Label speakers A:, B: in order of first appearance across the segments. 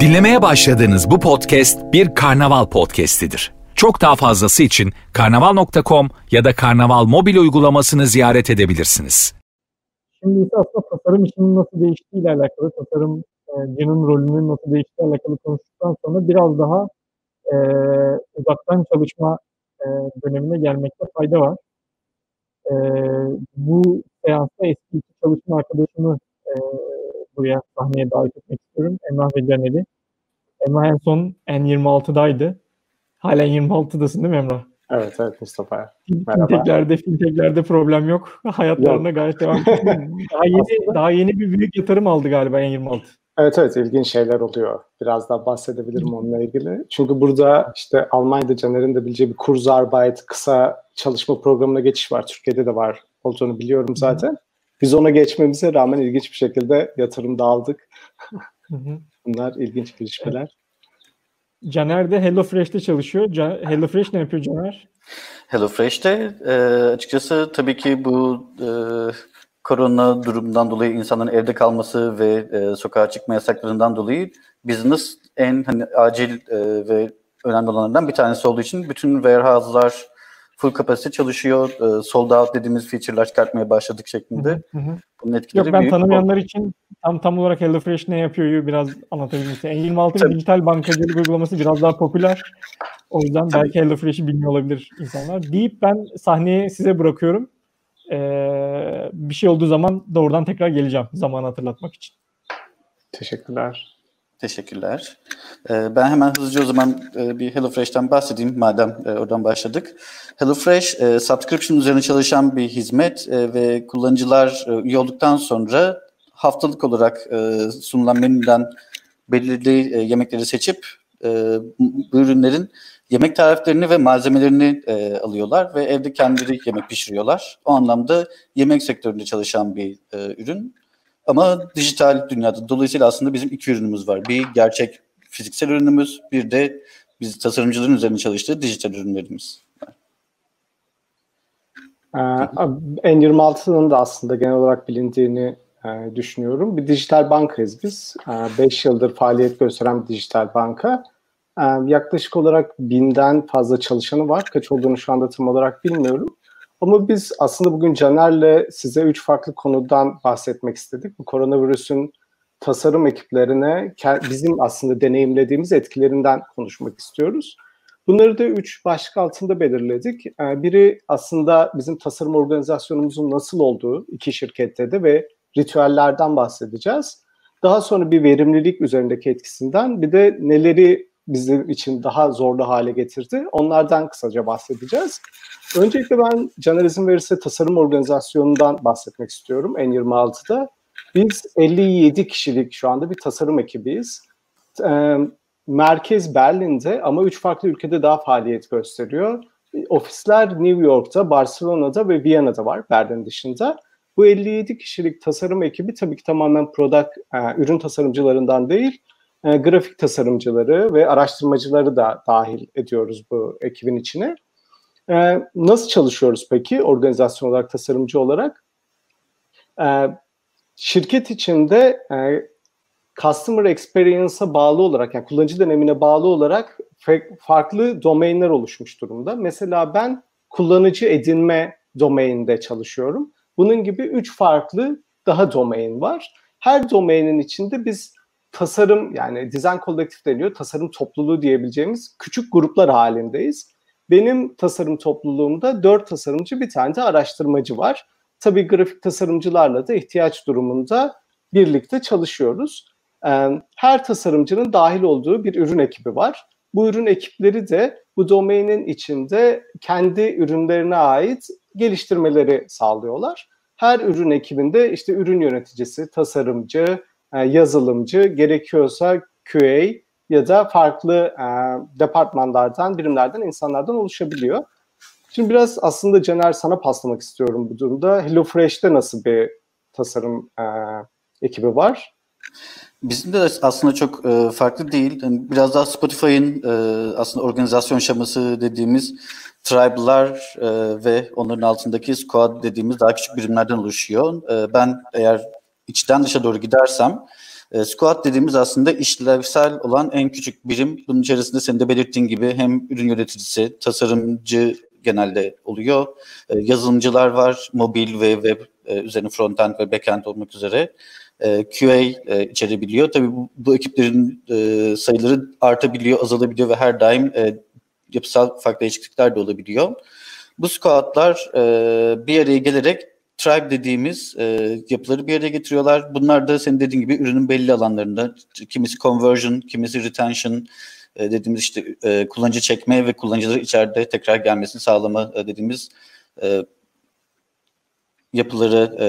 A: Dinlemeye başladığınız bu podcast bir karnaval podcastidir. Çok daha fazlası için karnaval.com ya da karnaval mobil uygulamasını ziyaret edebilirsiniz.
B: Şimdi ise aslında tasarım işinin nasıl değiştiğiyle alakalı, tasarımcının rolünün nasıl değiştiğiyle alakalı konuştuktan sonra biraz daha e, uzaktan çalışma e, dönemine gelmekte fayda var. E, bu seansta eski çalışma arkadaşımı e, buraya sahneye davet etmek istiyorum. Emrah ve Caner'i. Emrah en son N26'daydı. Halen 26'dasın değil mi Emrah?
C: Evet evet Mustafa.
B: Finteklerde, finteklerde problem yok. Hayatlarına yok. gayet devam daha yeni, daha yeni bir büyük yatırım aldı galiba N26.
C: Evet evet ilginç şeyler oluyor. Biraz daha bahsedebilirim onunla ilgili. Çünkü burada işte Almanya'da Caner'in de bileceği bir Kurzarbeit kısa çalışma programına geçiş var. Türkiye'de de var olduğunu biliyorum zaten. Biz ona geçmemize rağmen ilginç bir şekilde yatırım da aldık. Bunlar ilginç gelişmeler.
B: Caner de HelloFresh'te çalışıyor. HelloFresh ne yapıyor Caner?
D: HelloFresh'te e, açıkçası tabii ki bu e, korona durumundan dolayı insanların evde kalması ve e, sokağa çıkma yasaklarından dolayı business en hani acil e, ve önemli olanlardan bir tanesi olduğu için bütün warehouse'lar full kapasite çalışıyor. E, sold out dediğimiz feature'lar çıkartmaya başladık şeklinde. Hı hı.
B: Bunun etkileri Yok ben büyük. tanımayanlar için tam tam olarak HelloFresh ne yapıyor biraz anlatabilir misin? N26 dijital bankacılık uygulaması biraz daha popüler. O yüzden Tabii. belki HelloFresh'i bilmiyor olabilir insanlar. Deyip ben sahneye size bırakıyorum. Ee, bir şey olduğu zaman doğrudan tekrar geleceğim zamanı hatırlatmak için.
C: Teşekkürler.
D: Teşekkürler. Ee, ben hemen hızlıca o zaman e, bir HelloFresh'ten bahsedeyim madem e, oradan başladık. HelloFresh e, subscription üzerine çalışan bir hizmet ve kullanıcılar üye olduktan sonra haftalık olarak sunulan menüden belirli yemekleri seçip bu ürünlerin yemek tariflerini ve malzemelerini alıyorlar ve evde kendileri yemek pişiriyorlar. O anlamda yemek sektöründe çalışan bir ürün. Ama dijital dünyada. Dolayısıyla aslında bizim iki ürünümüz var. Bir gerçek fiziksel ürünümüz, bir de biz tasarımcıların üzerine çalıştığı dijital ürünlerimiz.
C: Ee, N26'nın da aslında genel olarak bilindiğini e, düşünüyorum. Bir dijital bankayız biz. 5 e, yıldır faaliyet gösteren bir dijital banka. E, yaklaşık olarak binden fazla çalışanı var. Kaç olduğunu şu anda tam olarak bilmiyorum. Ama biz aslında bugün Caner'le size üç farklı konudan bahsetmek istedik. Bu koronavirüsün tasarım ekiplerine bizim aslında deneyimlediğimiz etkilerinden konuşmak istiyoruz. Bunları da üç başlık altında belirledik. Ee, biri aslında bizim tasarım organizasyonumuzun nasıl olduğu iki şirkette de ve ritüellerden bahsedeceğiz. Daha sonra bir verimlilik üzerindeki etkisinden bir de neleri bizim için daha zorlu hale getirdi. Onlardan kısaca bahsedeceğiz. Öncelikle ben Caner izin verirse tasarım organizasyonundan bahsetmek istiyorum N26'da. Biz 57 kişilik şu anda bir tasarım ekibiyiz. Ee, merkez Berlin'de ama üç farklı ülkede daha faaliyet gösteriyor. Ofisler New York'ta, Barcelona'da ve Viyana'da var Berlin dışında. Bu 57 kişilik tasarım ekibi tabii ki tamamen product, e, ürün tasarımcılarından değil, e, grafik tasarımcıları ve araştırmacıları da dahil ediyoruz bu ekibin içine. E, nasıl çalışıyoruz peki organizasyon olarak, tasarımcı olarak? E, şirket içinde customer experience'a bağlı olarak, yani kullanıcı dönemine bağlı olarak farklı domainler oluşmuş durumda. Mesela ben kullanıcı edinme domaininde çalışıyorum. Bunun gibi üç farklı daha domain var. Her domainin içinde biz tasarım yani design kolektif deniyor. Tasarım topluluğu diyebileceğimiz küçük gruplar halindeyiz. Benim tasarım topluluğumda dört tasarımcı bir tane de araştırmacı var. Tabii grafik tasarımcılarla da ihtiyaç durumunda birlikte çalışıyoruz. Her tasarımcının dahil olduğu bir ürün ekibi var. Bu ürün ekipleri de bu domainin içinde kendi ürünlerine ait geliştirmeleri sağlıyorlar. Her ürün ekibinde işte ürün yöneticisi, tasarımcı, yazılımcı, gerekiyorsa QA ya da farklı e, departmanlardan, birimlerden, insanlardan oluşabiliyor. Şimdi biraz aslında Caner sana paslamak istiyorum bu durumda. HelloFresh'te nasıl bir tasarım e, ekibi var?
D: Bizim de aslında çok e, farklı değil. Yani biraz daha Spotify'ın e, aslında organizasyon şaması dediğimiz tribe'lar e, ve onların altındaki squad dediğimiz daha küçük birimlerden oluşuyor. E, ben eğer içten dışa doğru gidersem E, squad dediğimiz aslında işlevsel olan en küçük birim. Bunun içerisinde senin de belirttiğin gibi hem ürün yöneticisi, tasarımcı genelde oluyor. E, yazılımcılar var, mobil ve web e, üzerine frontend ve backend olmak üzere. E, QA e, içerebiliyor. Tabii bu, bu ekiplerin e, sayıları artabiliyor, azalabiliyor ve her daim e, yapısal farklı değişiklikler de olabiliyor. Bu squadlar e, bir araya gelerek tribe dediğimiz e, yapıları bir araya getiriyorlar. Bunlar da senin dediğin gibi ürünün belli alanlarında kimisi conversion, kimisi retention e, dediğimiz işte e, kullanıcı çekme ve kullanıcıları içeride tekrar gelmesini sağlama e, dediğimiz e, yapıları e,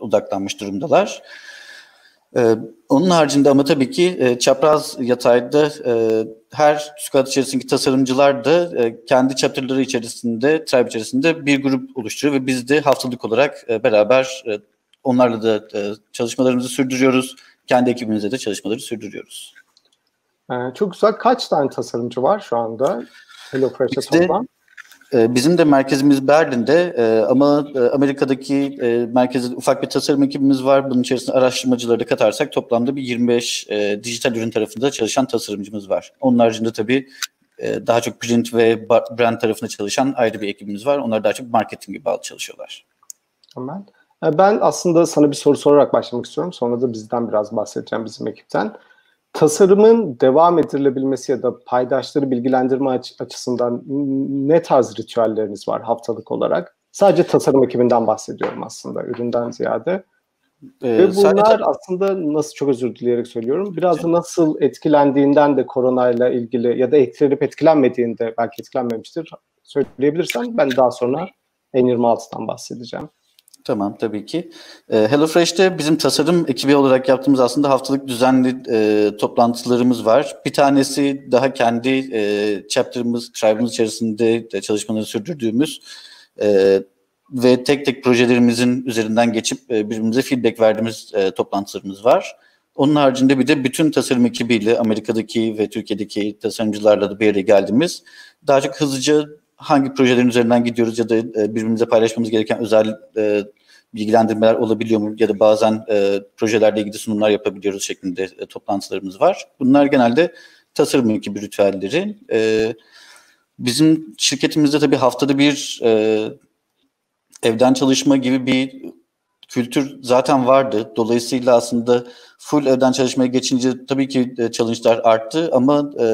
D: odaklanmış durumdalar. Ee, onun haricinde ama tabii ki e, çapraz yatayda e, her squad içerisindeki tasarımcılar da e, kendi chapter'ları içerisinde, tribe içerisinde bir grup oluşturuyor ve biz de haftalık olarak e, beraber e, onlarla da e, çalışmalarımızı sürdürüyoruz. Kendi ekibimizde de çalışmaları sürdürüyoruz.
C: Ee, çok güzel. Kaç tane tasarımcı var şu anda HelloFresh'te toplam?
D: Ee, bizim de merkezimiz Berlin'de e, ama e, Amerika'daki e, merkezde ufak bir tasarım ekibimiz var. Bunun içerisinde araştırmacıları da katarsak toplamda bir 25 dijital ürün tarafında çalışan tasarımcımız var. Onun haricinde tabii daha çok print ve brand tarafında çalışan ayrı bir ekibimiz var. Onlar daha çok marketinge bağlı çalışıyorlar.
C: Tamam. Ben aslında sana bir soru sorarak başlamak istiyorum. Sonra da bizden biraz bahsedeceğim bizim ekipten tasarımın devam ettirilebilmesi ya da paydaşları bilgilendirme aç- açısından ne tarz ritüelleriniz var haftalık olarak? Sadece tasarım ekibinden bahsediyorum aslında, üründen ziyade. Ee, Ve bunlar sadece... aslında nasıl çok özür dileyerek söylüyorum. Biraz da nasıl etkilendiğinden de koronayla ilgili ya da etkilenip etkilenmediğinde belki etkilenmemiştir söyleyebilirsen ben daha sonra N26'dan bahsedeceğim.
D: Tamam tabii ki. E, HelloFresh'te bizim tasarım ekibi olarak yaptığımız aslında haftalık düzenli e, toplantılarımız var. Bir tanesi daha kendi e, chapter'ımız, tribe'ımız içerisinde de çalışmaları sürdürdüğümüz e, ve tek tek projelerimizin üzerinden geçip e, birbirimize feedback verdiğimiz e, toplantılarımız var. Onun haricinde bir de bütün tasarım ekibiyle Amerika'daki ve Türkiye'deki tasarımcılarla da bir araya geldiğimiz daha çok hızlıca hangi projelerin üzerinden gidiyoruz ya da e, birbirimize paylaşmamız gereken özel e, bilgilendirmeler olabiliyor mu ya da bazen e, projelerle ilgili sunumlar yapabiliyoruz şeklinde e, toplantılarımız var. Bunlar genelde tasarım ekibi ritüelleri. E, bizim şirketimizde tabii haftada bir e, evden çalışma gibi bir kültür zaten vardı. Dolayısıyla aslında full evden çalışmaya geçince tabii ki e, challenge'lar arttı ama e,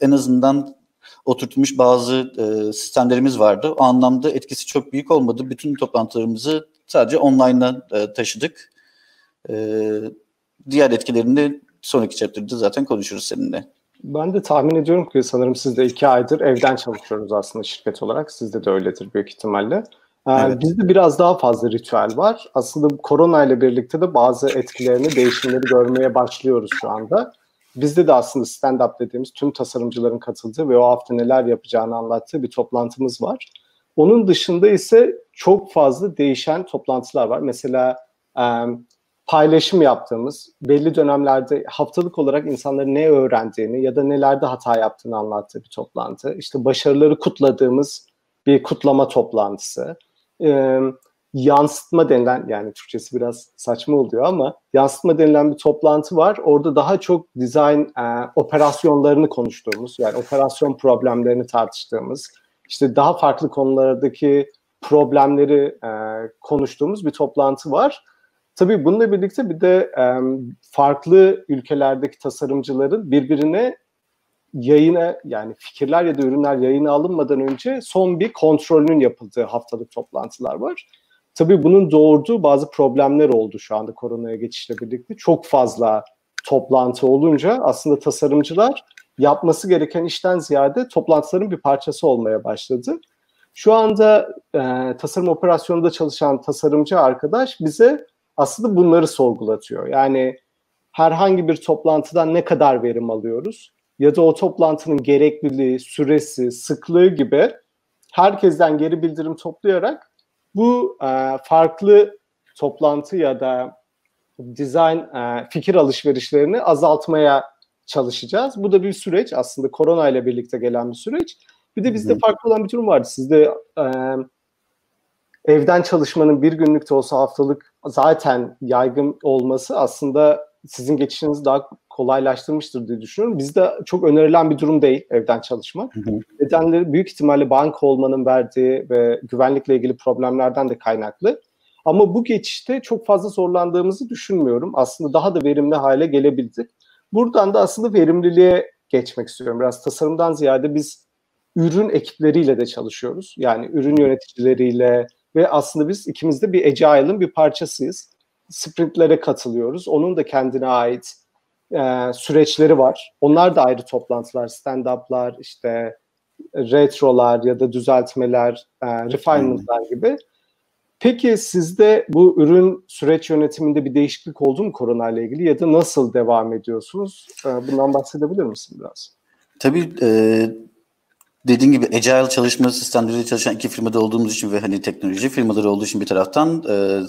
D: en azından oturtmuş bazı e, sistemlerimiz vardı. O anlamda etkisi çok büyük olmadı. Bütün toplantılarımızı sadece online'a e, taşıdık. E, diğer etkilerini sonraki chapter'da zaten konuşuruz seninle.
C: Ben de tahmin ediyorum ki sanırım siz de iki aydır evden çalışıyoruz aslında şirket olarak. Sizde de öyledir büyük ihtimalle. Ee, evet. Bizde biraz daha fazla ritüel var. Aslında korona ile birlikte de bazı etkilerini, değişimleri görmeye başlıyoruz şu anda. Bizde de aslında stand-up dediğimiz tüm tasarımcıların katıldığı ve o hafta neler yapacağını anlattığı bir toplantımız var. Onun dışında ise çok fazla değişen toplantılar var. Mesela e, paylaşım yaptığımız, belli dönemlerde haftalık olarak insanların ne öğrendiğini ya da nelerde hata yaptığını anlattığı bir toplantı. İşte başarıları kutladığımız bir kutlama toplantısı. E, yansıtma denilen yani Türkçesi biraz saçma oluyor ama yansıtma denilen bir toplantı var. Orada daha çok design e, operasyonlarını konuştuğumuz yani operasyon problemlerini tartıştığımız işte daha farklı konulardaki problemleri e, konuştuğumuz bir toplantı var. Tabii bununla birlikte bir de e, farklı ülkelerdeki tasarımcıların birbirine yayına yani fikirler ya da ürünler yayına alınmadan önce son bir kontrolünün yapıldığı haftalık toplantılar var. Tabii bunun doğurduğu bazı problemler oldu şu anda koronaya geçişle birlikte. Çok fazla toplantı olunca aslında tasarımcılar yapması gereken işten ziyade toplantıların bir parçası olmaya başladı. Şu anda e, tasarım operasyonunda çalışan tasarımcı arkadaş bize aslında bunları sorgulatıyor. Yani herhangi bir toplantıdan ne kadar verim alıyoruz ya da o toplantının gerekliliği, süresi, sıklığı gibi herkesten geri bildirim toplayarak bu e, farklı toplantı ya da design e, fikir alışverişlerini azaltmaya çalışacağız. Bu da bir süreç aslında korona ile birlikte gelen bir süreç. Bir de bizde farklı olan bir durum vardı. Sizde e, evden çalışmanın bir günlük de olsa haftalık zaten yaygın olması aslında sizin geçişinizi daha kolaylaştırmıştır diye düşünüyorum. Bizde çok önerilen bir durum değil evden çalışmak. Hı hı. Nedenleri büyük ihtimalle banka olmanın verdiği ve güvenlikle ilgili problemlerden de kaynaklı. Ama bu geçişte çok fazla zorlandığımızı düşünmüyorum. Aslında daha da verimli hale gelebildik. Buradan da aslında verimliliğe geçmek istiyorum. Biraz tasarımdan ziyade biz ürün ekipleriyle de çalışıyoruz. Yani ürün yöneticileriyle ve aslında biz ikimiz de bir Agile'ın bir parçasıyız. Sprintlere katılıyoruz. Onun da kendine ait e, süreçleri var. Onlar da ayrı toplantılar, stand-up'lar, işte retrolar ya da düzeltmeler, e, refinement'lar gibi. Peki sizde bu ürün süreç yönetiminde bir değişiklik oldu mu korona ile ilgili ya da nasıl devam ediyorsunuz? E, bundan bahsedebilir misin biraz?
D: Tabii e, dediğim gibi agile çalışma sistemleriyle çalışan iki firmada olduğumuz için ve hani teknoloji firmaları olduğu için bir taraftan e,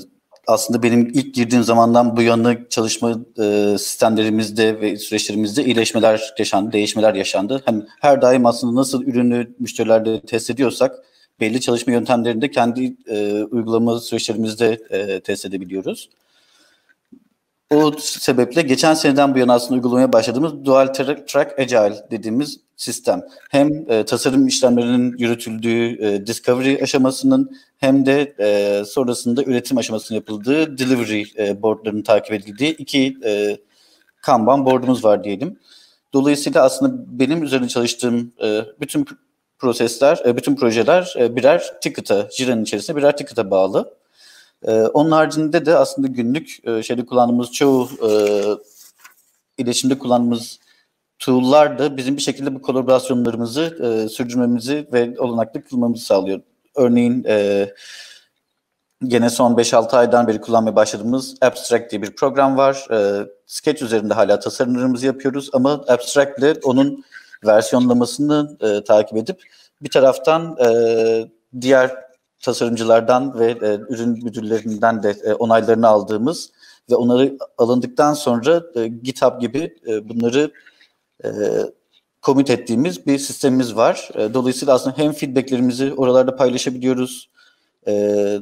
D: aslında benim ilk girdiğim zamandan bu yana çalışma e, sistemlerimizde ve süreçlerimizde iyileşmeler yaşandı, değişmeler yaşandı. Hani her daim aslında nasıl ürünü müşterilerde test ediyorsak belli çalışma yöntemlerinde kendi e, uygulama süreçlerimizde e, test edebiliyoruz. O sebeple geçen seneden bu yana aslında uygulamaya başladığımız Dual Track Agile dediğimiz sistem. Hem e, tasarım işlemlerinin yürütüldüğü e, discovery aşamasının hem de e, sonrasında üretim aşamasının yapıldığı delivery e, boardlarının takip edildiği iki e, Kanban boardumuz var diyelim. Dolayısıyla aslında benim üzerine çalıştığım e, bütün prosesler, e, bütün projeler e, birer ticket'a, Jira'nın içerisinde birer ticket'a bağlı. E, onun haricinde de aslında günlük e, şeyde kullandığımız çoğu e, iletişimde kullandığımız tool'lar da bizim bir şekilde bu kolaborasyonlarımızı e, sürdürmemizi ve olanaklı kılmamızı sağlıyor. Örneğin e, gene son 5-6 aydan beri kullanmaya başladığımız Abstract diye bir program var. E, Sketch üzerinde hala tasarımlarımızı yapıyoruz ama Abstract ile onun versiyonlamasını e, takip edip bir taraftan e, diğer tasarımcılardan ve e, ürün müdürlerinden de e, onaylarını aldığımız ve onları alındıktan sonra e, GitHub gibi e, bunları e, commit ettiğimiz bir sistemimiz var. E, dolayısıyla aslında hem feedbacklerimizi oralarda paylaşabiliyoruz. E,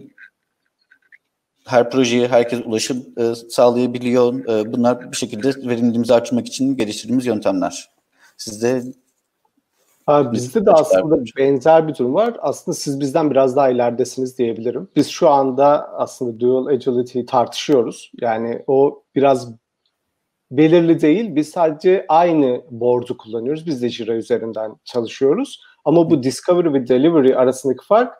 D: her projeye herkes ulaşım e, sağlayabiliyor. E, bunlar bir şekilde verimliliğimizi artırmak için geliştirdiğimiz yöntemler. Sizde
C: Abi bizde de aslında benzer bir durum var. Aslında siz bizden biraz daha ileridesiniz diyebilirim. Biz şu anda aslında dual agility'yi tartışıyoruz. Yani o biraz belirli değil. Biz sadece aynı board'u kullanıyoruz. Biz de Jira üzerinden çalışıyoruz. Ama bu discovery ve delivery arasındaki fark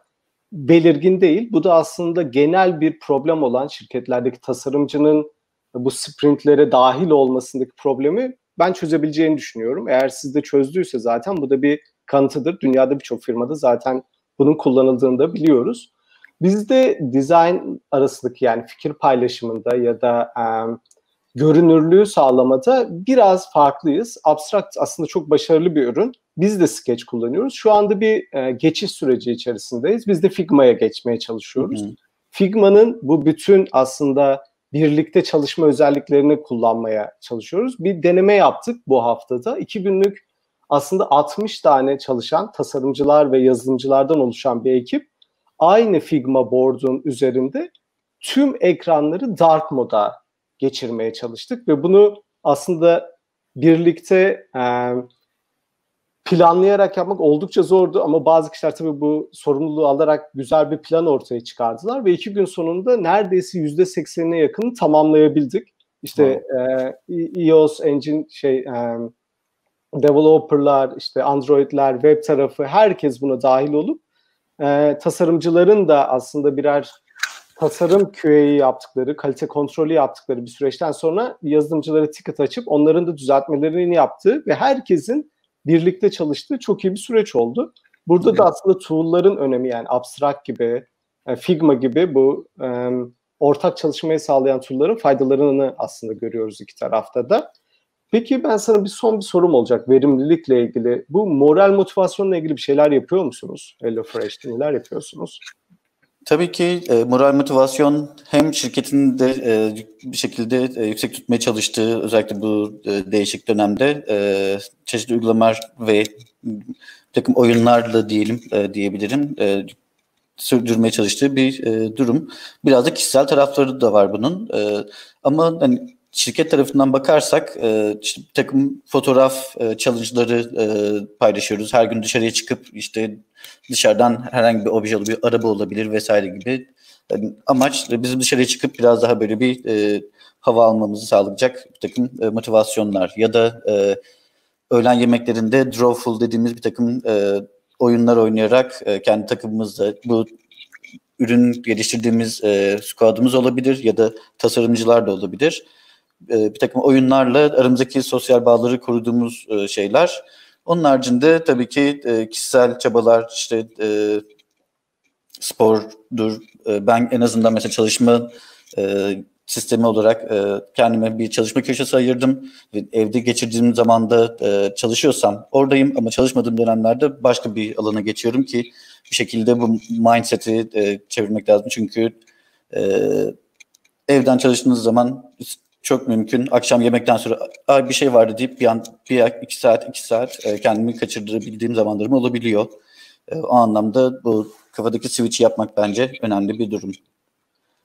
C: belirgin değil. Bu da aslında genel bir problem olan şirketlerdeki tasarımcının bu sprintlere dahil olmasındaki problemi ben çözebileceğini düşünüyorum. Eğer sizde çözdüyse zaten bu da bir kanıtıdır. Dünyada birçok firmada zaten bunun kullanıldığını da biliyoruz. Bizde design arasındaki yani fikir paylaşımında ya da um, görünürlüğü sağlamada biraz farklıyız. Abstract aslında çok başarılı bir ürün. Biz de Sketch kullanıyoruz. Şu anda bir e, geçiş süreci içerisindeyiz. Biz de Figma'ya geçmeye çalışıyoruz. Figma'nın bu bütün aslında birlikte çalışma özelliklerini kullanmaya çalışıyoruz. Bir deneme yaptık bu haftada. İki günlük aslında 60 tane çalışan tasarımcılar ve yazılımcılardan oluşan bir ekip aynı Figma board'un üzerinde tüm ekranları dark moda geçirmeye çalıştık ve bunu aslında birlikte e, planlayarak yapmak oldukça zordu ama bazı kişiler tabii bu sorumluluğu alarak güzel bir plan ortaya çıkardılar ve iki gün sonunda neredeyse yüzde seksenine yakın tamamlayabildik. İşte e, iOS engine şey e, developerlar, işte Android'ler, web tarafı herkes buna dahil olup e, tasarımcıların da aslında birer tasarım QA'yı yaptıkları, kalite kontrolü yaptıkları bir süreçten sonra yazılımcılara ticket açıp onların da düzeltmelerini yaptığı ve herkesin birlikte çalıştığı çok iyi bir süreç oldu. Burada da aslında tool'ların önemi yani Abstract gibi, e, Figma gibi bu e, ortak çalışmayı sağlayan tool'ların faydalarını aslında görüyoruz iki tarafta da. Peki ben sana bir son bir sorum olacak verimlilikle ilgili. Bu moral motivasyonla ilgili bir şeyler yapıyor musunuz? HelloFresh'te neler yapıyorsunuz?
D: Tabii ki e, moral motivasyon hem şirketin de e, bir şekilde e, yüksek tutmaya çalıştığı özellikle bu e, değişik dönemde e, çeşitli uygulamalar ve takım oyunlarla diyelim e, diyebilirim e, sürdürmeye çalıştığı bir e, durum. Biraz da kişisel tarafları da var bunun. E, ama hani şirket tarafından bakarsak e, takım fotoğraf e, challenge'ları e, paylaşıyoruz. Her gün dışarıya çıkıp işte dışarıdan herhangi bir obje olabilir, araba olabilir vesaire gibi. Yani amaç bizim dışarıya çıkıp biraz daha böyle bir e, hava almamızı sağlayacak bir takım e, motivasyonlar ya da e, öğlen yemeklerinde drawful dediğimiz bir takım e, oyunlar oynayarak e, kendi takımımızda bu ürün geliştirdiğimiz e, squadımız olabilir ya da tasarımcılar da olabilir. E, bir takım oyunlarla aramızdaki sosyal bağları koruduğumuz e, şeyler. Onun haricinde tabii ki e, kişisel çabalar işte spordur. Ben en azından mesela çalışma sistemi olarak kendime bir çalışma köşesi ayırdım. Evde geçirdiğim zamanda çalışıyorsam oradayım ama çalışmadığım dönemlerde başka bir alana geçiyorum ki bir şekilde bu mindset'i çevirmek lazım. Çünkü evden çalıştığınız zaman çok mümkün akşam yemekten sonra Aa, bir şey vardı deyip bir an bir iki saat iki saat e, kendimi kaçırdırabildiğim zamanlarım olabiliyor. E, o anlamda bu kafadaki switch yapmak bence önemli bir durum.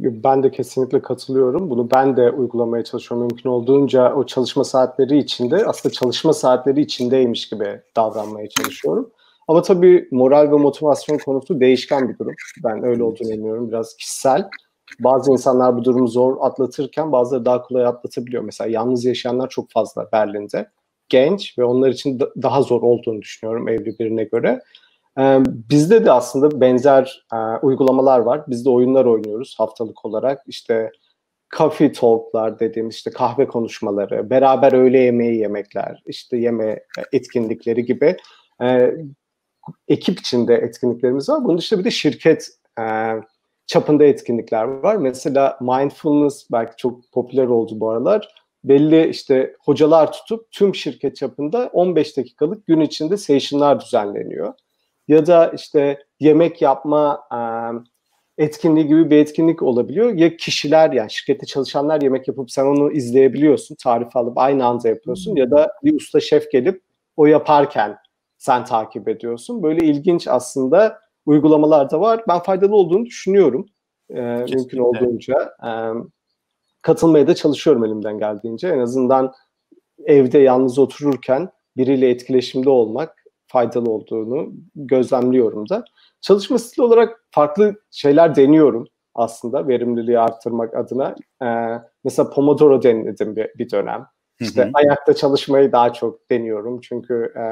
C: Ben de kesinlikle katılıyorum. Bunu ben de uygulamaya çalışıyorum. Mümkün olduğunca o çalışma saatleri içinde aslında çalışma saatleri içindeymiş gibi davranmaya çalışıyorum. Ama tabii moral ve motivasyon konusu değişken bir durum. Ben öyle olduğunu emiyorum. Biraz kişisel. Bazı insanlar bu durumu zor atlatırken bazıları daha kolay atlatabiliyor. Mesela yalnız yaşayanlar çok fazla Berlin'de. Genç ve onlar için daha zor olduğunu düşünüyorum evli birine göre. Ee, bizde de aslında benzer e, uygulamalar var. Biz de oyunlar oynuyoruz haftalık olarak. İşte coffee talk'lar dediğimiz işte kahve konuşmaları, beraber öğle yemeği yemekler, işte yeme etkinlikleri gibi e, ekip içinde etkinliklerimiz var. Bunun dışında bir de şirket e, çapında etkinlikler var. Mesela mindfulness belki çok popüler oldu bu aralar. Belli işte hocalar tutup tüm şirket çapında 15 dakikalık gün içinde session'lar düzenleniyor ya da işte yemek yapma etkinliği gibi bir etkinlik olabiliyor. Ya kişiler yani şirkette çalışanlar yemek yapıp sen onu izleyebiliyorsun, tarif alıp aynı anda yapıyorsun ya da bir usta şef gelip o yaparken sen takip ediyorsun. Böyle ilginç aslında uygulamalar da var. Ben faydalı olduğunu düşünüyorum. E, mümkün olduğunca. E, katılmaya da çalışıyorum elimden geldiğince. En azından evde yalnız otururken biriyle etkileşimde olmak faydalı olduğunu gözlemliyorum da. Çalışma stili olarak farklı şeyler deniyorum aslında verimliliği arttırmak adına. Ee, mesela Pomodoro denedim bir, bir dönem. İşte hı hı. ayakta çalışmayı daha çok deniyorum. Çünkü e,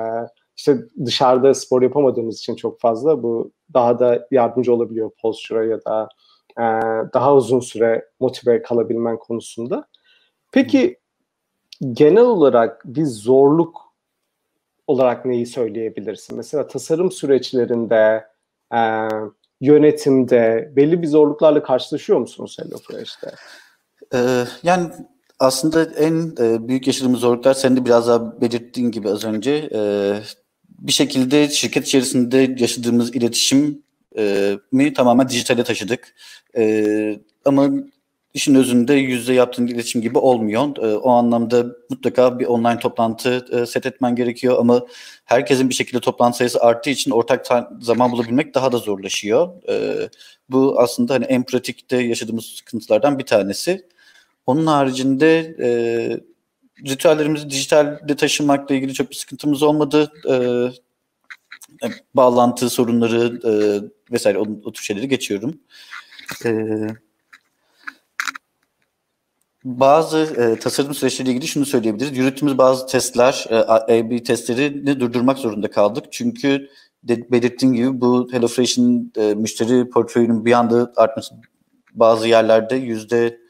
C: işte dışarıda spor yapamadığımız için çok fazla bu daha da yardımcı olabiliyor postüre ya da e, daha uzun süre motive kalabilmen konusunda. Peki genel olarak bir zorluk olarak neyi söyleyebilirsin? Mesela tasarım süreçlerinde, e, yönetimde belli bir zorluklarla karşılaşıyor musunuz HelloFresh'te?
D: Ee, yani aslında en e, büyük yaşadığımız zorluklar senin de biraz daha belirttiğin gibi az önce e, bir şekilde şirket içerisinde yaşadığımız iletişim e, mi tamamen dijitale taşıdık. E, ama işin özünde yüzde yaptığın iletişim gibi olmuyor. E, o anlamda mutlaka bir online toplantı e, set etmen gerekiyor ama herkesin bir şekilde toplantı sayısı arttığı için ortak zaman bulabilmek daha da zorlaşıyor. E, bu aslında hani en pratikte yaşadığımız sıkıntılardan bir tanesi. Onun haricinde e, ritüellerimizi dijitalde taşımakla ilgili çok bir sıkıntımız olmadı. E, e bağlantı sorunları e, vesaire o, o tür şeyleri geçiyorum. Evet bazı e, tasarım süreçleriyle ilgili şunu söyleyebiliriz. Yürüttüğümüz bazı testler, e, A-B testlerini durdurmak zorunda kaldık. Çünkü belirttiğim gibi bu HelloFresh'in e, müşteri portföyünün bir anda artması bazı yerlerde yüzde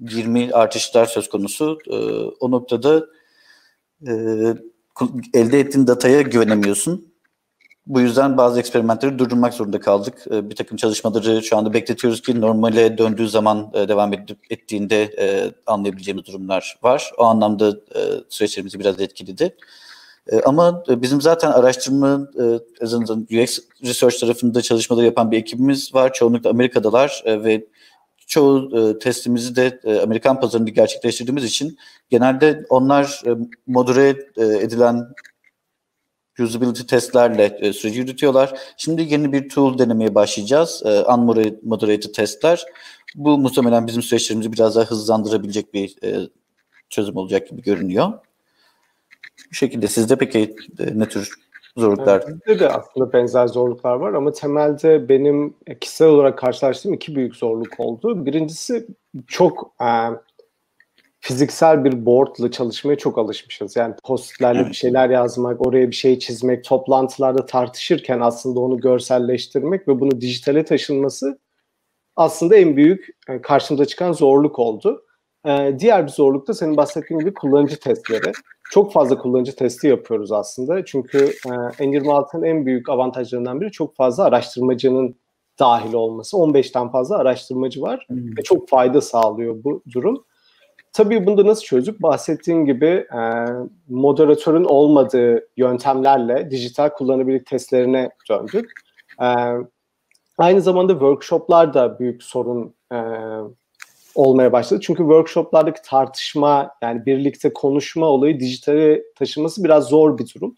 D: 20 artışlar söz konusu. E, o noktada e, elde ettiğin dataya güvenemiyorsun. Bu yüzden bazı eksperimentleri durdurmak zorunda kaldık. Ee, bir takım çalışmaları şu anda bekletiyoruz ki normale döndüğü zaman e, devam ettiğinde e, anlayabileceğimiz durumlar var. O anlamda e, süreçlerimizi biraz etkiledi. Ama bizim zaten araştırma, azından UX Research tarafında çalışmaları yapan bir ekibimiz var. Çoğunlukla Amerika'dalar ve çoğu testimizi de Amerikan pazarında gerçekleştirdiğimiz için genelde onlar modere edilen usability testlerle e, süreci yürütüyorlar. Şimdi yeni bir tool denemeye başlayacağız. E, unmoderated testler. Bu muhtemelen bizim süreçlerimizi biraz daha hızlandırabilecek bir e, çözüm olacak gibi görünüyor. Bu şekilde sizde peki e, ne tür zorluklar?
C: Bizde de aslında benzer zorluklar var ama temelde benim kişisel olarak karşılaştığım iki büyük zorluk oldu. Birincisi çok e, fiziksel bir boardla çalışmaya çok alışmışız. Yani postlerle evet. bir şeyler yazmak, oraya bir şey çizmek, toplantılarda tartışırken aslında onu görselleştirmek ve bunu dijitale taşınması aslında en büyük e, karşımıza çıkan zorluk oldu. Ee, diğer bir zorluk da senin bahsettiğin gibi kullanıcı testleri. Çok fazla kullanıcı testi yapıyoruz aslında. Çünkü e, N26'ın en büyük avantajlarından biri çok fazla araştırmacının dahil olması. 15'ten fazla araştırmacı var hmm. ve çok fayda sağlıyor bu durum. Tabii bunu da nasıl çözdük? Bahsettiğim gibi e, moderatörün olmadığı yöntemlerle dijital kullanabilirlik testlerine döndük. E, aynı zamanda workshoplar da büyük sorun e, olmaya başladı. Çünkü workshoplardaki tartışma yani birlikte konuşma olayı dijitale taşıması biraz zor bir durum.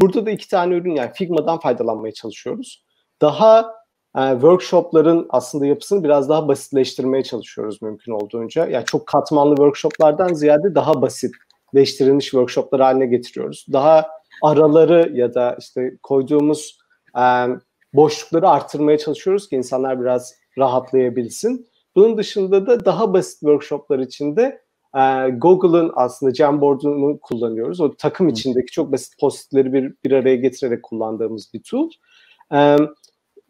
C: Burada da iki tane ürün yani Figma'dan faydalanmaya çalışıyoruz. Daha e, workshopların aslında yapısını biraz daha basitleştirmeye çalışıyoruz mümkün olduğunca. Yani çok katmanlı workshoplardan ziyade daha basitleştirilmiş workshoplar haline getiriyoruz. Daha araları ya da işte koyduğumuz e, boşlukları arttırmaya çalışıyoruz ki insanlar biraz rahatlayabilsin. Bunun dışında da daha basit workshoplar içinde e, Google'ın aslında Jamboard'unu kullanıyoruz. O takım içindeki çok basit postitleri bir, bir araya getirerek kullandığımız bir tool. E,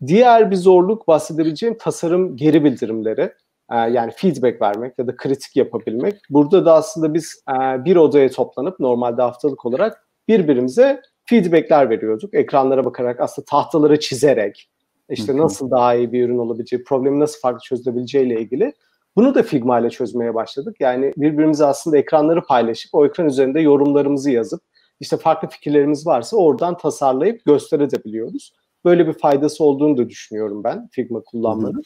C: diğer bir zorluk bahsedebileceğim tasarım geri bildirimleri. E, yani feedback vermek ya da kritik yapabilmek. Burada da aslında biz e, bir odaya toplanıp normalde haftalık olarak birbirimize feedbackler veriyorduk. Ekranlara bakarak aslında tahtalara çizerek işte nasıl daha iyi bir ürün olabileceği, problemi nasıl farklı çözülebileceği ile ilgili. Bunu da Figma ile çözmeye başladık. Yani birbirimize aslında ekranları paylaşıp o ekran üzerinde yorumlarımızı yazıp işte farklı fikirlerimiz varsa oradan tasarlayıp gösterebiliyoruz. Böyle bir faydası olduğunu da düşünüyorum ben Figma kullanmanın.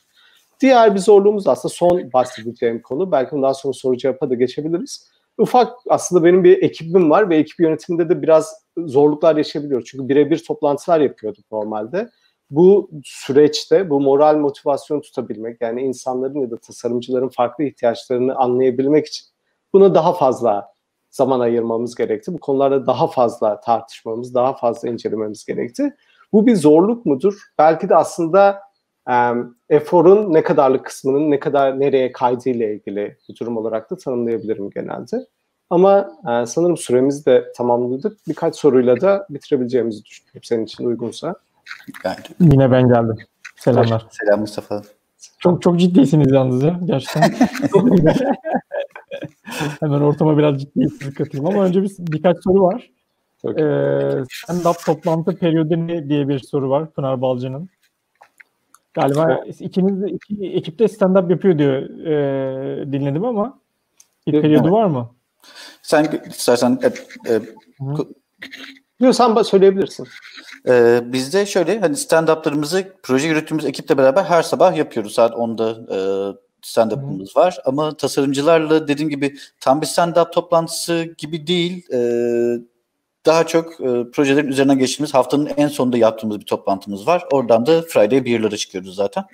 C: Diğer bir zorluğumuz aslında son bahsedeceğim konu. Belki bundan sonra soru cevapa da geçebiliriz. Ufak aslında benim bir ekibim var ve ekip yönetiminde de biraz zorluklar yaşayabiliyoruz. Çünkü birebir toplantılar yapıyorduk normalde bu süreçte bu moral motivasyon tutabilmek yani insanların ya da tasarımcıların farklı ihtiyaçlarını anlayabilmek için buna daha fazla zaman ayırmamız gerekti. Bu konularda daha fazla tartışmamız, daha fazla incelememiz gerekti. Bu bir zorluk mudur? Belki de aslında e, eforun ne kadarlık kısmının ne kadar nereye kaydıyla ilgili bir durum olarak da tanımlayabilirim genelde. Ama e, sanırım süremizi de tamamladık. Birkaç soruyla da bitirebileceğimizi düşünüyorum senin için uygunsa.
B: Gayet. Yine ben geldim. Selamlar.
D: Selam Mustafa.
B: Çok çok ciddisiniz yalnız ya gerçekten. Hemen ortama biraz ciddiyetsizlik katayım ama önce bir, birkaç soru var. Ee, stand-up toplantı periyodu ne diye bir soru var Pınar Balcı'nın. Galiba ikiniz de iki ekipte stand-up yapıyor diyor e, dinledim ama bir periyodu var mı?
D: Sen istersen e, e,
C: Diyorsan söyleyebilirsin.
D: Ee, bizde şöyle hani stand-up'larımızı proje yürüttüğümüz ekiple beraber her sabah yapıyoruz. Saat 10'da e, stand-up'ımız var. Ama tasarımcılarla dediğim gibi tam bir stand-up toplantısı gibi değil. E, daha çok e, projelerin üzerine geçtiğimiz haftanın en sonunda yaptığımız bir toplantımız var. Oradan da Friday Beer'lara çıkıyoruz zaten.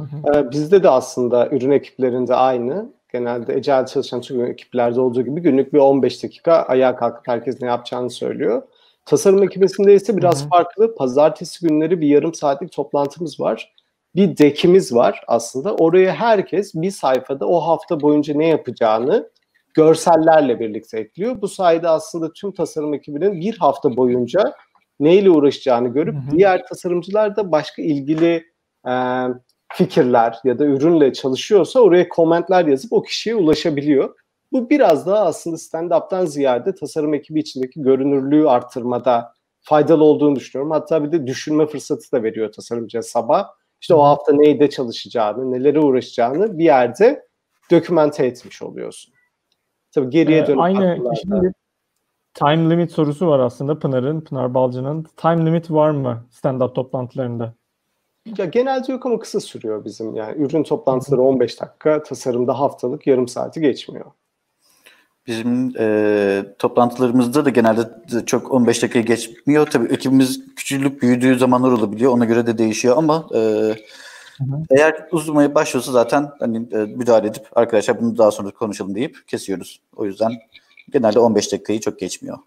C: Ee, bizde de aslında ürün ekiplerinde aynı genelde Agile çalışan tüm ekiplerde olduğu gibi günlük bir 15 dakika ayağa kalkıp herkes ne yapacağını söylüyor. Tasarım ekibisinde ise biraz Hı-hı. farklı. Pazartesi günleri bir yarım saatlik toplantımız var. Bir dekimiz var aslında. Oraya herkes bir sayfada o hafta boyunca ne yapacağını görsellerle birlikte ekliyor. Bu sayede aslında tüm tasarım ekibinin bir hafta boyunca neyle uğraşacağını görüp Hı-hı. diğer tasarımcılar da başka ilgili e, fikirler ya da ürünle çalışıyorsa oraya komentler yazıp o kişiye ulaşabiliyor. Bu biraz daha aslında stand-up'tan ziyade tasarım ekibi içindeki görünürlüğü arttırmada faydalı olduğunu düşünüyorum. Hatta bir de düşünme fırsatı da veriyor tasarımcıya sabah. İşte o hafta neyde çalışacağını, nelere uğraşacağını bir yerde dokümente etmiş oluyorsun. Tabii geriye ee, dönüp
B: aynı şimdi time limit sorusu var aslında Pınar'ın, Pınar Balcı'nın. Time limit var mı stand-up toplantılarında?
C: Ya genelde yok ama kısa sürüyor bizim. Yani ürün toplantıları 15 dakika, tasarımda haftalık yarım saati geçmiyor.
D: Bizim e, toplantılarımızda da genelde çok 15 dakika geçmiyor. Tabii ekibimiz küçülüp büyüdüğü zamanlar olabiliyor. Ona göre de değişiyor ama e, Hı-hı. Eğer uzamaya başlıyorsa zaten hani e, müdahale edip arkadaşlar bunu daha sonra konuşalım deyip kesiyoruz. O yüzden genelde 15 dakikayı çok geçmiyor.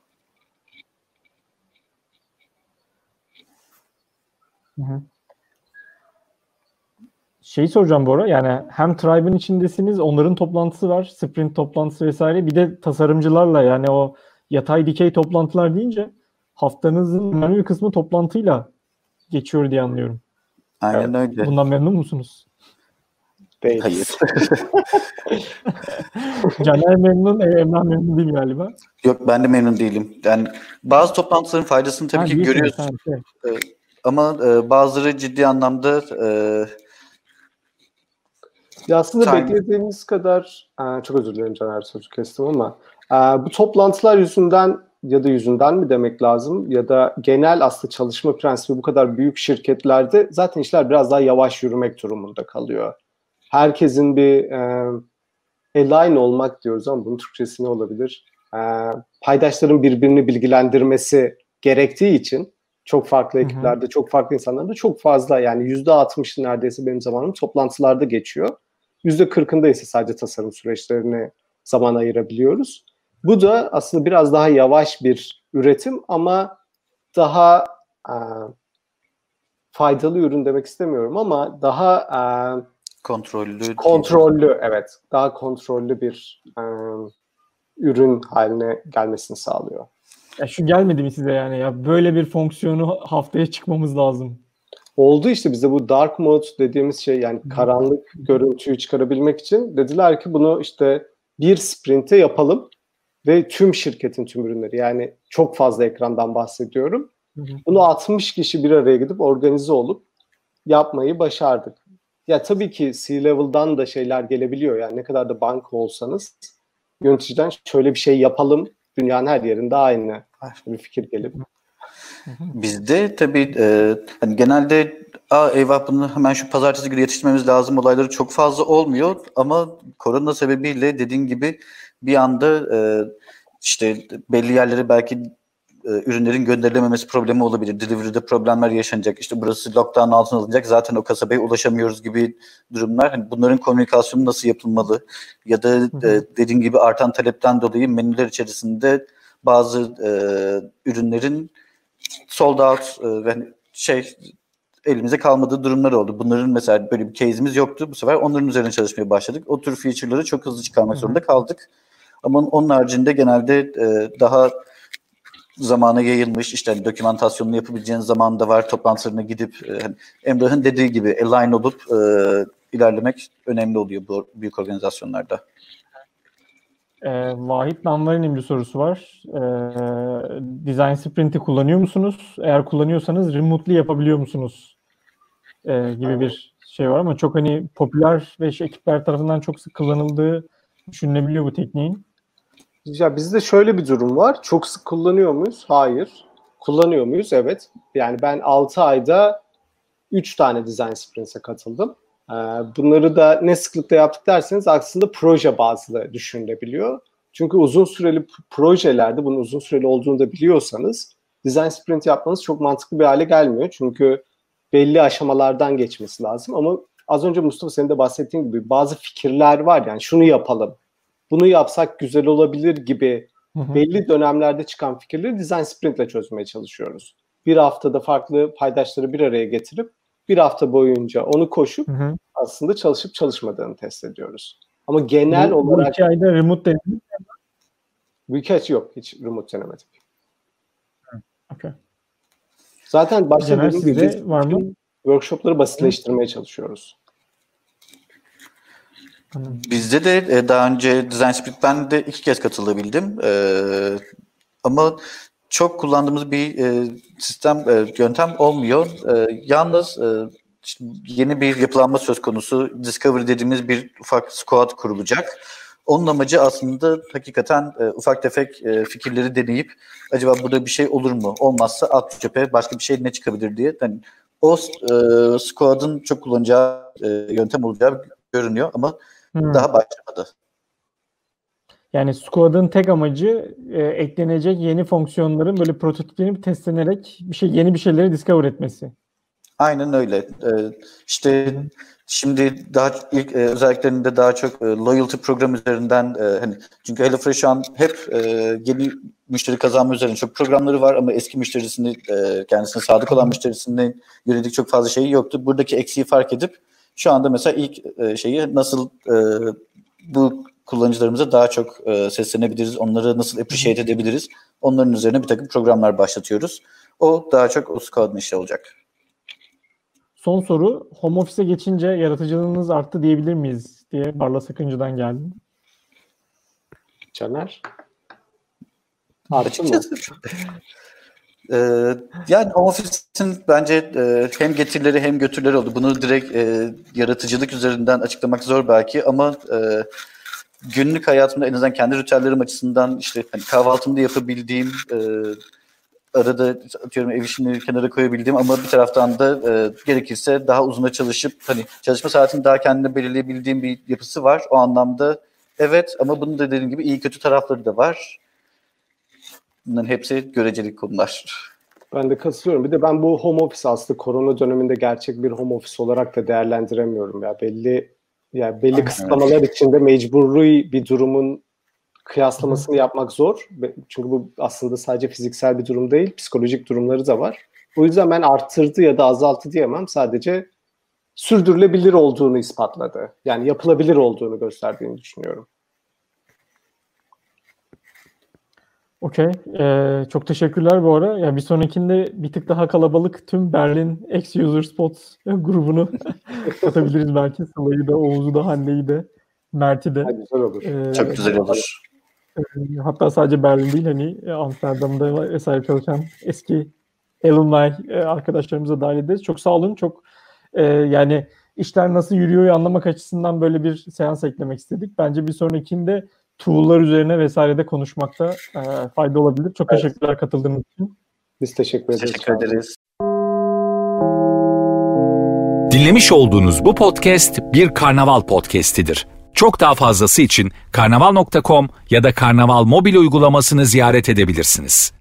B: Hı hı. Şeyi soracağım bu ara yani hem Tribe'ın içindesiniz onların toplantısı var sprint toplantısı vesaire bir de tasarımcılarla yani o yatay dikey toplantılar deyince haftanızın önemli bir kısmı toplantıyla geçiyor diye anlıyorum.
D: Aynen yani öyle.
B: Bundan memnun musunuz?
D: Değil. Hayır.
B: Caner memnun, Emrah memnun değil galiba.
D: Yok ben de memnun değilim. Yani bazı toplantıların faydasını tabii ha, ki görüyorsun. Ha, şey. Ama e, bazıları ciddi anlamda e,
C: ya aslında Time. beklediğimiz kadar e, çok özür dilerim Caner sözü kestim ama e, bu toplantılar yüzünden ya da yüzünden mi demek lazım ya da genel aslında çalışma prensibi bu kadar büyük şirketlerde zaten işler biraz daha yavaş yürümek durumunda kalıyor. Herkesin bir e, align olmak diyoruz ama bunun Türkçesi ne olabilir? E, paydaşların birbirini bilgilendirmesi gerektiği için çok farklı ekiplerde, hı hı. çok farklı insanlarda çok fazla yani yüzde altmışı neredeyse benim zamanım toplantılarda geçiyor. Yüzde kırkında ise sadece tasarım süreçlerine zaman ayırabiliyoruz. Bu da aslında biraz daha yavaş bir üretim ama daha e, faydalı ürün demek istemiyorum ama daha e,
D: kontrollü
C: kontrollü evet daha kontrollü bir e, ürün haline gelmesini sağlıyor.
B: Ya şu gelmedi mi size yani ya böyle bir fonksiyonu haftaya çıkmamız lazım.
C: Oldu işte bize bu dark mode dediğimiz şey yani karanlık görüntüyü çıkarabilmek için dediler ki bunu işte bir sprinte yapalım ve tüm şirketin tüm ürünleri yani çok fazla ekrandan bahsediyorum. Bunu 60 kişi bir araya gidip organize olup yapmayı başardık. Ya tabii ki C-level'dan da şeyler gelebiliyor. Yani ne kadar da banka olsanız yöneticiden şöyle bir şey yapalım. Dünyanın her yerinde aynı bir fikir gelip.
D: Bizde tabii e, hani genelde Aa, eyvah bunu hemen şu pazartesi günü yetiştirmemiz lazım olayları çok fazla olmuyor ama korona sebebiyle dediğin gibi bir anda e, işte belli yerlere belki e, ürünlerin gönderilememesi problemi olabilir. Delivery'de problemler yaşanacak. İşte burası lockdown altına alınacak. Zaten o kasabaya ulaşamıyoruz gibi durumlar. Hani bunların komünikasyonu nasıl yapılmalı? Ya da e, dediğin gibi artan talepten dolayı menüler içerisinde bazı e, ürünlerin sold out e, ve şey elimize kalmadığı durumlar oldu. Bunların mesela böyle bir case'imiz yoktu. Bu sefer onların üzerine çalışmaya başladık. O tür feature'ları çok hızlı çıkarmak zorunda kaldık. Ama onun haricinde genelde e, daha zamana yayılmış işte hani dokümantasyonunu yapabileceğiniz zaman da var toplantılarına gidip e, hani Emrah'ın dediği gibi align olup e, ilerlemek önemli oluyor bu büyük organizasyonlarda.
B: E, Vahit Namvar'ın bir sorusu var. E, Design Sprint'i kullanıyor musunuz? Eğer kullanıyorsanız remotely yapabiliyor musunuz? E, gibi bir şey var ama çok hani popüler ve ekipler tarafından çok sık kullanıldığı düşünülebiliyor bu tekniğin.
C: Ya bizde şöyle bir durum var. Çok sık kullanıyor muyuz? Hayır. Kullanıyor muyuz? Evet. Yani ben 6 ayda 3 tane design sprint'e katıldım. Ee, bunları da ne sıklıkta yaptık derseniz aslında proje bazlı düşünülebiliyor. Çünkü uzun süreli projelerde bunun uzun süreli olduğunu da biliyorsanız design sprint yapmanız çok mantıklı bir hale gelmiyor. Çünkü belli aşamalardan geçmesi lazım ama az önce Mustafa senin de bahsettiğin gibi bazı fikirler var yani şunu yapalım, bunu yapsak güzel olabilir gibi belli dönemlerde çıkan fikirleri design sprint ile çözmeye çalışıyoruz. Bir haftada farklı paydaşları bir araya getirip bir hafta boyunca onu koşup hı hı. aslında çalışıp çalışmadığını test ediyoruz. Ama genel
B: bu,
C: olarak...
B: Bu iki ayda remote denedin
C: Bu iki ay yok. Hiç remote denemedik.
B: Okay.
C: Zaten başta dediğim gibi var mı? workshopları basitleştirmeye çalışıyoruz.
D: Bizde de e, daha önce Design Sprint ben de iki kez katılabildim. Ee, ama çok kullandığımız bir e, sistem, e, yöntem olmuyor. E, yalnız e, yeni bir yapılanma söz konusu. Discovery dediğimiz bir ufak squad kurulacak. Onun amacı aslında hakikaten e, ufak tefek e, fikirleri deneyip acaba burada bir şey olur mu? Olmazsa at çöpe başka bir şey ne çıkabilir diye. Yani o e, squad'ın çok kullanacağı e, yöntem olacağı görünüyor ama hmm. daha başlamadı.
B: Yani Squad'ın tek amacı e, eklenecek yeni fonksiyonların böyle prototiplenip testlenerek bir şey yeni bir şeyleri discover etmesi.
D: Aynen öyle. Ee, işte şimdi daha ilk e, özelliklerinde daha çok e, loyalty program üzerinden e, hani çünkü HelloFresh şu an hep e, yeni müşteri kazanma üzerine çok programları var ama eski müşterisini e, kendisine sadık olan müşterisine yönelik çok fazla şeyi yoktu. Buradaki eksiği fark edip şu anda mesela ilk e, şeyi nasıl e, bu kullanıcılarımıza daha çok e, seslenebiliriz, onları nasıl appreciate edebiliriz, onların üzerine bir takım programlar başlatıyoruz. O daha çok o squad'ın işi olacak.
B: Son soru. Home office'e geçince yaratıcılığınız arttı diyebilir miyiz diye Barla Sakıncı'dan geldi.
C: Caner? Arttı mı?
D: Ee, yani office'in bence e, hem getirileri hem götürleri oldu. Bunu direkt e, yaratıcılık üzerinden açıklamak zor belki ama e, günlük hayatımda en azından kendi ritüellerim açısından işte hani kahvaltımda yapabildiğim e, arada atıyorum ev işini kenara koyabildiğim ama bir taraftan da e, gerekirse daha uzuna çalışıp hani çalışma saatini daha kendine belirleyebildiğim bir yapısı var. O anlamda evet ama bunun da dediğim gibi iyi kötü tarafları da var. Bunların hepsi göreceli konular.
C: Ben de katılıyorum. Bir de ben bu home office aslında korona döneminde gerçek bir home office olarak da değerlendiremiyorum ya. Belli yani belli kısıtlamalar içinde mecburi bir durumun kıyaslamasını yapmak zor. Çünkü bu aslında sadece fiziksel bir durum değil, psikolojik durumları da var. O yüzden ben arttırdı ya da azalttı diyemem. Sadece sürdürülebilir olduğunu ispatladı. Yani yapılabilir olduğunu gösterdiğini düşünüyorum.
B: Okey. Ee, çok teşekkürler bu ara. Yani bir sonrakinde bir tık daha kalabalık tüm Berlin X-User Spots grubunu katabiliriz belki. Sıla'yı da, Oğuz'u da, Hande'yi de, Mert'i de.
C: Ha, güzel olur.
D: Ee, çok güzel olur.
B: Hatta sadece Berlin değil hani e, Amsterdam'da vesaire çalışan eski alumni e, arkadaşlarımıza dahil ederiz. Çok sağ olun. Çok e, yani işler nasıl yürüyor anlamak açısından böyle bir seans eklemek istedik. Bence bir sonrakinde tool'lar üzerine vesairede konuşmakta e, fayda olabilir. Çok evet. teşekkürler katıldığınız için.
C: Biz teşekkür ederiz.
D: Teşekkür ederiz.
A: Dinlemiş olduğunuz bu podcast bir karnaval podcastidir. Çok daha fazlası için karnaval.com ya da karnaval mobil uygulamasını ziyaret edebilirsiniz.